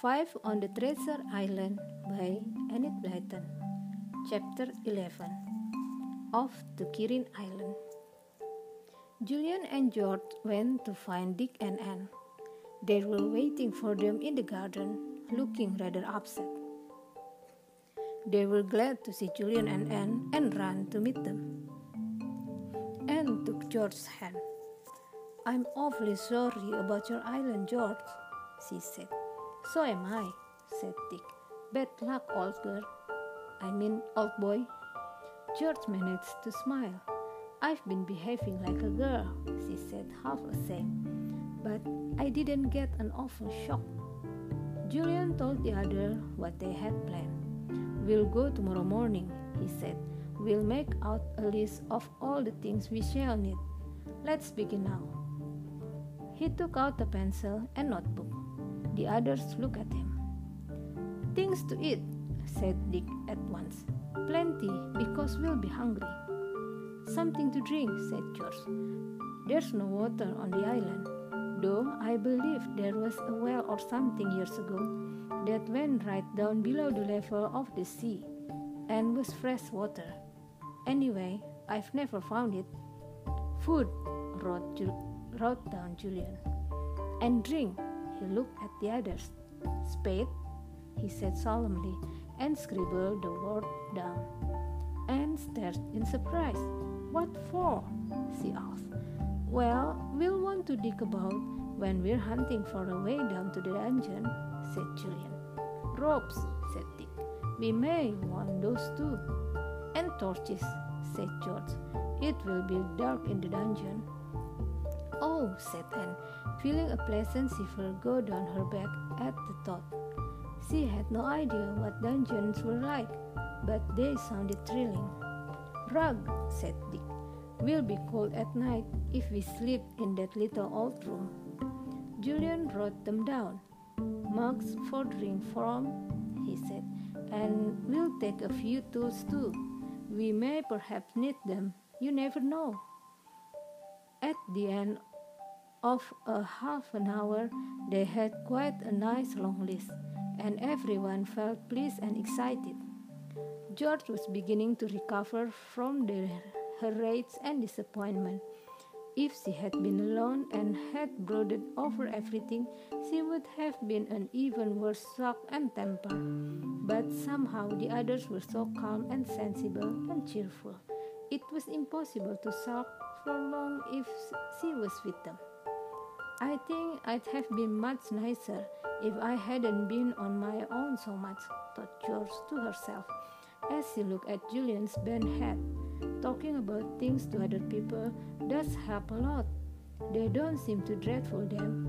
Five on the Treasure Island by Enid Blyton. Chapter 11 Off to Kirrin Island. Julian and George went to find Dick and Anne. They were waiting for them in the garden, looking rather upset. They were glad to see Julian and Anne and ran to meet them. Anne took George's hand. I'm awfully sorry about your island, George, she said. So am I, said Dick. Bad luck, old girl. I mean, old boy. George managed to smile. I've been behaving like a girl, she said, half ashamed. But I didn't get an awful shock. Julian told the other what they had planned. We'll go tomorrow morning, he said. We'll make out a list of all the things we shall need. Let's begin now. He took out a pencil and notebook. The others looked at him. Things to eat, said Dick at once. Plenty, because we'll be hungry. Something to drink, said George. There's no water on the island, though I believe there was a well or something years ago that went right down below the level of the sea and was fresh water. Anyway, I've never found it. Food, wrote, Ju- wrote down Julian. And drink, he looked at the others. Spade, he said solemnly, and scribbled the word down. Anne stared in surprise. What for? she asked. Well, we'll want to dig about when we're hunting for a way down to the dungeon, said Julian. Ropes, said Dick. We may want those too. And torches, said George. It will be dark in the dungeon. Oh, said Anne, feeling a pleasant shiver go down her back at the thought. She had no idea what dungeons were like, but they sounded thrilling. Rug, said Dick. We'll be cold at night if we sleep in that little old room. Julian wrote them down. Mugs for drink from, he said, and we'll take a few tools too. We may perhaps need them. You never know. At the end of a half an hour, they had quite a nice long list, and everyone felt pleased and excited. George was beginning to recover from the, her rage and disappointment. If she had been alone and had brooded over everything, she would have been an even worse shock and temper. But somehow the others were so calm and sensible and cheerful. It was impossible to sulk for long if she was with them. I think I'd have been much nicer if I hadn't been on my own so much, thought George to herself as she looked at Julian's bent head. Talking about things to other people does help a lot. They don't seem too dreadful then.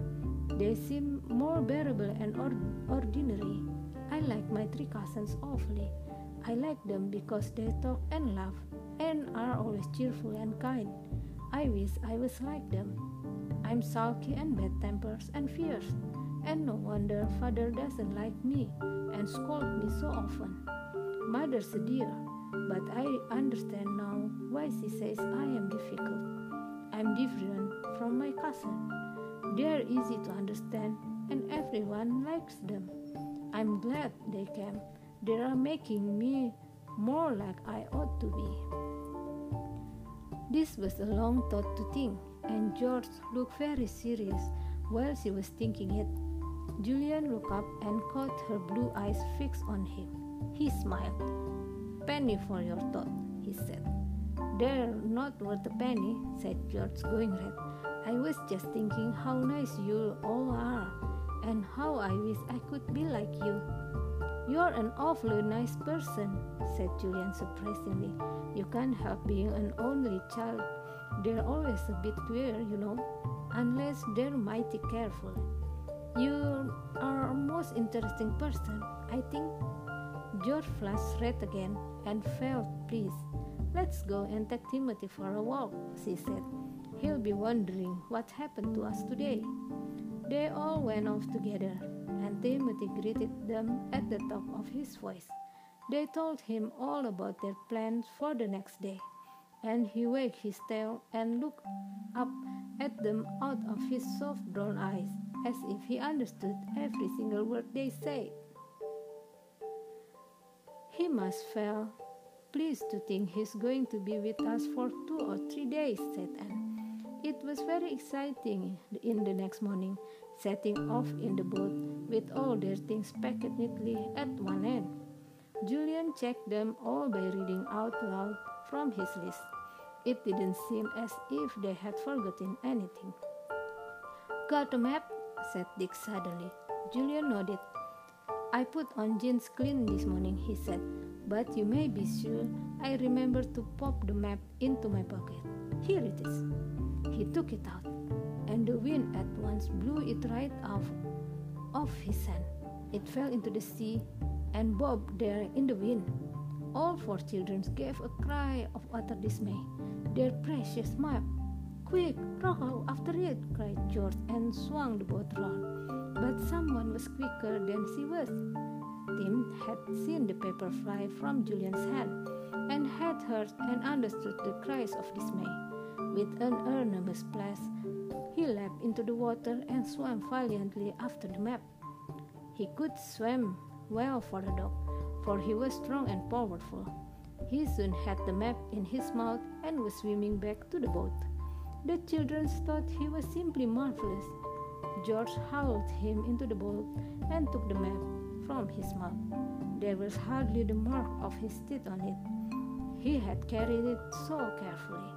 They seem more bearable and or- ordinary. I like my three cousins awfully. I like them because they talk and laugh and are always cheerful and kind. I wish I was like them. I'm sulky and bad tempers and fierce, and no wonder father doesn't like me and scold me so often. Mother's a dear, but I understand now why she says I am difficult. I'm different from my cousin. They're easy to understand, and everyone likes them. I'm glad they came. They are making me more like I ought to be. This was a long thought to think, and George looked very serious while she was thinking it. Julian looked up and caught her blue eyes fixed on him. He smiled. Penny for your thought, he said. They're not worth a penny, said George, going red. I was just thinking how nice you all are, and how I wish I could be like you. You're an awfully nice person, said Julian surprisingly. You can't help being an only child. They're always a bit queer, you know, unless they're mighty careful. You are a most interesting person, I think. George flushed red again and felt pleased. Let's go and take Timothy for a walk, she said. He'll be wondering what happened to us today. They all went off together, and Timothy greeted them at the top of his voice. They told him all about their plans for the next day. And he wagged his tail and looked up at them out of his soft brown eyes, as if he understood every single word they said. He must feel pleased to think he's going to be with us for two or three days, said Anne. It was very exciting in the next morning, setting off in the boat with all their things packed neatly at one end. Julian checked them all by reading out loud from his list. It didn't seem as if they had forgotten anything. Got a map? said Dick suddenly. Julian nodded. I put on jeans clean this morning, he said, but you may be sure I remember to pop the map into my pocket. Here it is. He took it out, and the wind at once blew it right off of his hand. It fell into the sea and bobbed there in the wind. All four children gave a cry of utter dismay. Their precious map! Quick, row after it, cried George and swung the boat round. But someone was quicker than she was. Tim had seen the paper fly from Julian's hand and had heard and understood the cries of dismay. With an enormous splash, he leaped into the water and swam valiantly after the map. He could swim well for a dog, for he was strong and powerful. He soon had the map in his mouth and was swimming back to the boat. The children thought he was simply marvelous. George hauled him into the boat and took the map from his mouth. There was hardly the mark of his teeth on it. He had carried it so carefully.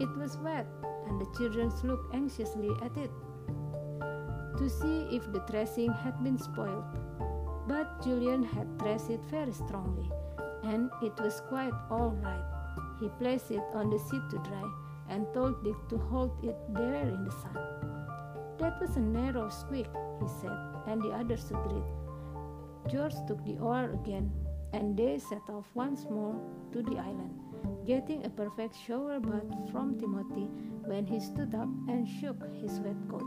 It was wet, and the children looked anxiously at it to see if the dressing had been spoiled. But Julian had dressed it very strongly, and it was quite all right. He placed it on the seat to dry and told Dick to hold it there in the sun. That was a narrow squeak, he said, and the others agreed. George took the oar again, and they set off once more to the island, getting a perfect shower bath from Timothy when he stood up and shook his wet coat.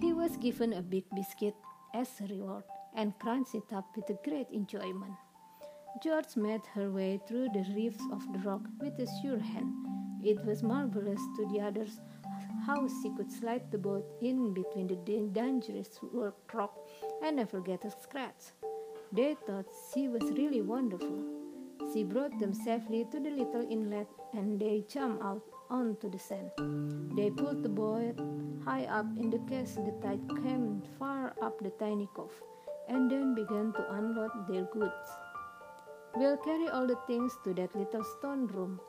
He was given a big biscuit as a reward and crunched it up with great enjoyment. George made her way through the reefs of the rock with a sure hand. It was marvelous to the others how she could slide the boat in between the dangerous rock and never get a scratch. They thought she was really wonderful. She brought them safely to the little inlet and they jumped out onto the sand. They pulled the boat high up in the case the tide came far up the tiny cove and then began to unload their goods. We'll carry all the things to that little stone room,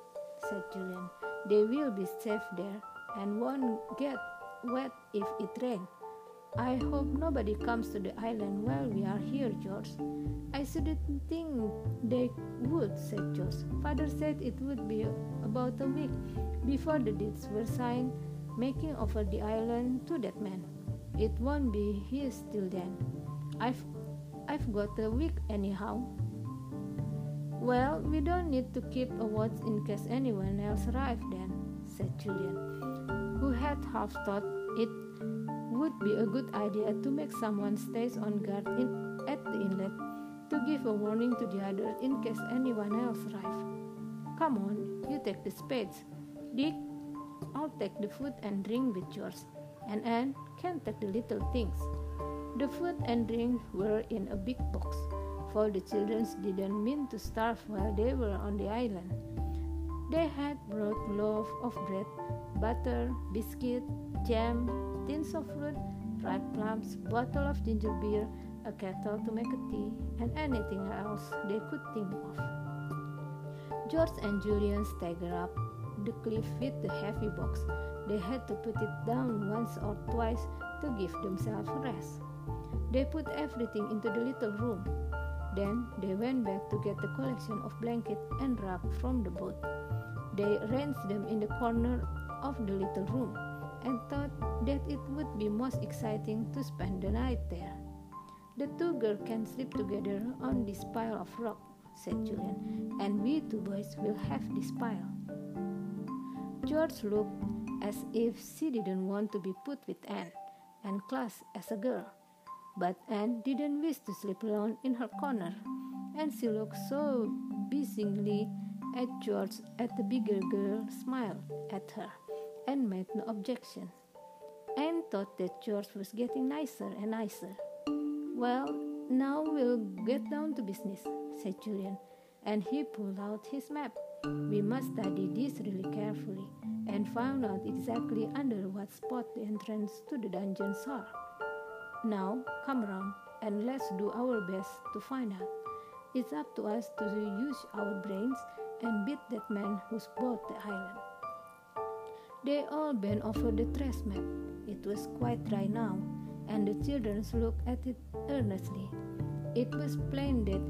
said Julian. They will be safe there and won't get wet if it rains. I hope nobody comes to the island while we are here, George. I shouldn't think they would, said George. Father said it would be about a week before the deeds were signed, making over the island to that man. It won't be his till then. I've I've got a week anyhow. Well, we don't need to keep a watch in case anyone else arrives then, said Julian, who had half thought it would be a good idea to make someone stay on guard in, at the inlet to give a warning to the others in case anyone else arrives. Come on, you take the spades. Dick, I'll take the food and drink with yours, and Anne can take the little things. The food and drink were in a big box, for the children didn't mean to starve while they were on the island. They had brought loaf of bread, butter, biscuit, jam, tins of fruit, ripe plums, bottle of ginger beer, a kettle to make a tea, and anything else they could think of. George and Julian staggered up the cliff with the heavy box. They had to put it down once or twice to give themselves rest. They put everything into the little room. Then they went back to get the collection of blankets and rug from the boat. They arranged them in the corner of the little room and thought that it would be most exciting to spend the night there. The two girls can sleep together on this pile of rock, said Julian, and we two boys will have this pile. George looked as if she didn't want to be put with Anne and class as a girl. But Anne didn't wish to sleep alone in her corner, and she looked so beseechingly at George at the bigger girl smiled at her and made no objection. Anne thought that George was getting nicer and nicer. Well, now we'll get down to business, said Julian, and he pulled out his map. We must study this really carefully and find out exactly under what spot the entrance to the dungeons are. Now, come around and let's do our best to find out. It's up to us to use our brains and beat that man who's bought the island. They all bent over the trash map. It was quite dry now, and the children looked at it earnestly. It was plain that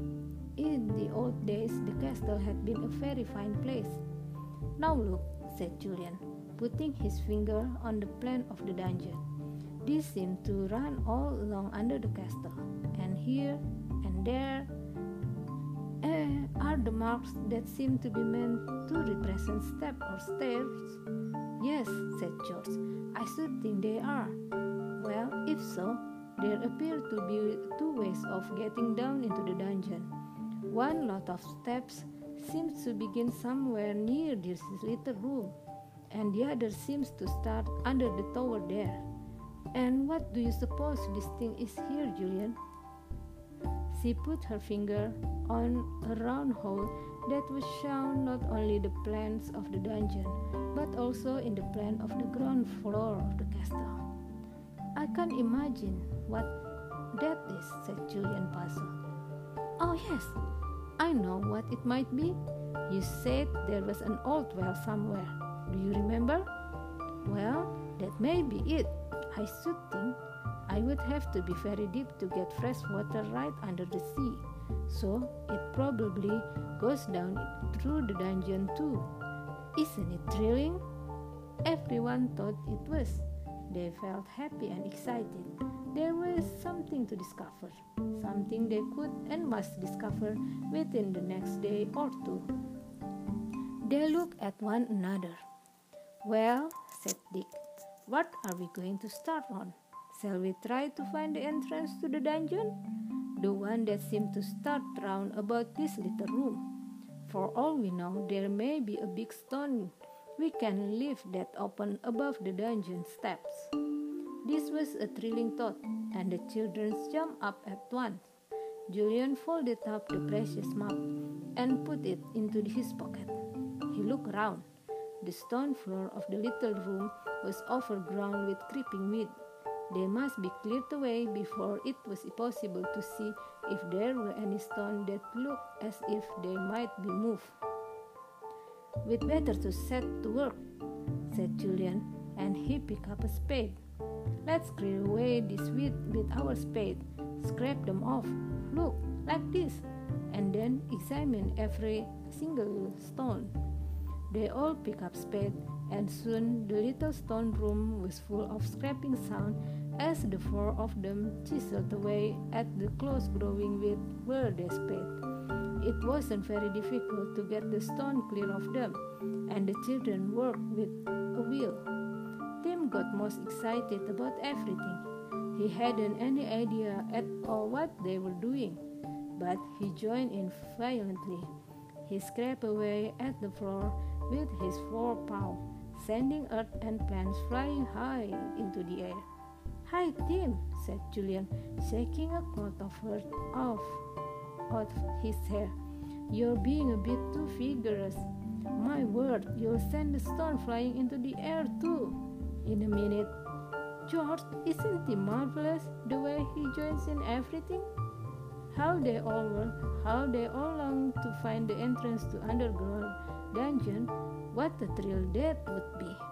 in the old days the castle had been a very fine place. Now look, said Julian, putting his finger on the plan of the dungeon. This seemed to run all along under the castle, and here and there uh, are the marks that seem to be meant to represent steps or stairs. Yes, said George, I should think they are. Well, if so, there appear to be two ways of getting down into the dungeon. One lot of steps seems to begin somewhere near this little room, and the other seems to start under the tower there. And what do you suppose this thing is here, Julian? She put her finger on a round hole that was shown not only the plans of the dungeon, but also in the plan of the ground floor of the castle. I can't imagine what that is, said Julian puzzled. Oh, yes, I know what it might be. You said there was an old well somewhere. Do you remember? Well, that may be it. I should think I would have to be very deep to get fresh water right under the sea. So it probably goes down through the dungeon too. Isn't it thrilling? Everyone thought it was. They felt happy and excited. There was something to discover, something they could and must discover within the next day or two. They looked at one another. Well, said Dick, what are we going to start on? Shall we try to find the entrance to the dungeon? The one that seemed to start round about this little room. For all we know, there may be a big stone we can lift that open above the dungeon steps. This was a thrilling thought, and the children jumped up at once. Julian folded up the precious map and put it into his pocket. He looked round. The stone floor of the little room was overgrown with creeping weed they must be cleared away before it was possible to see if there were any stones that looked as if they might be moved. We'd better to set to work, said Julian, and he picked up a spade. Let's clear away this weed with our spade, scrape them off, look, like this, and then examine every single stone. They all picked up spade, and soon the little stone room was full of scraping sound as the four of them chiseled away at the close growing weed where they spade. It wasn't very difficult to get the stone clear of them, and the children worked with a will. Tim got most excited about everything. He hadn't any idea at all what they were doing, but he joined in violently. He scraped away at the floor with his four paws, sending earth and plants flying high into the air. Hi, Tim, said Julian, shaking a coat of earth off of his hair. You're being a bit too vigorous. My word, you'll send the stone flying into the air too. In a minute. George, isn't he marvelous the way he joins in everything? How they all work, how they all long to find the entrance to underground dungeon, what a thrill that would be.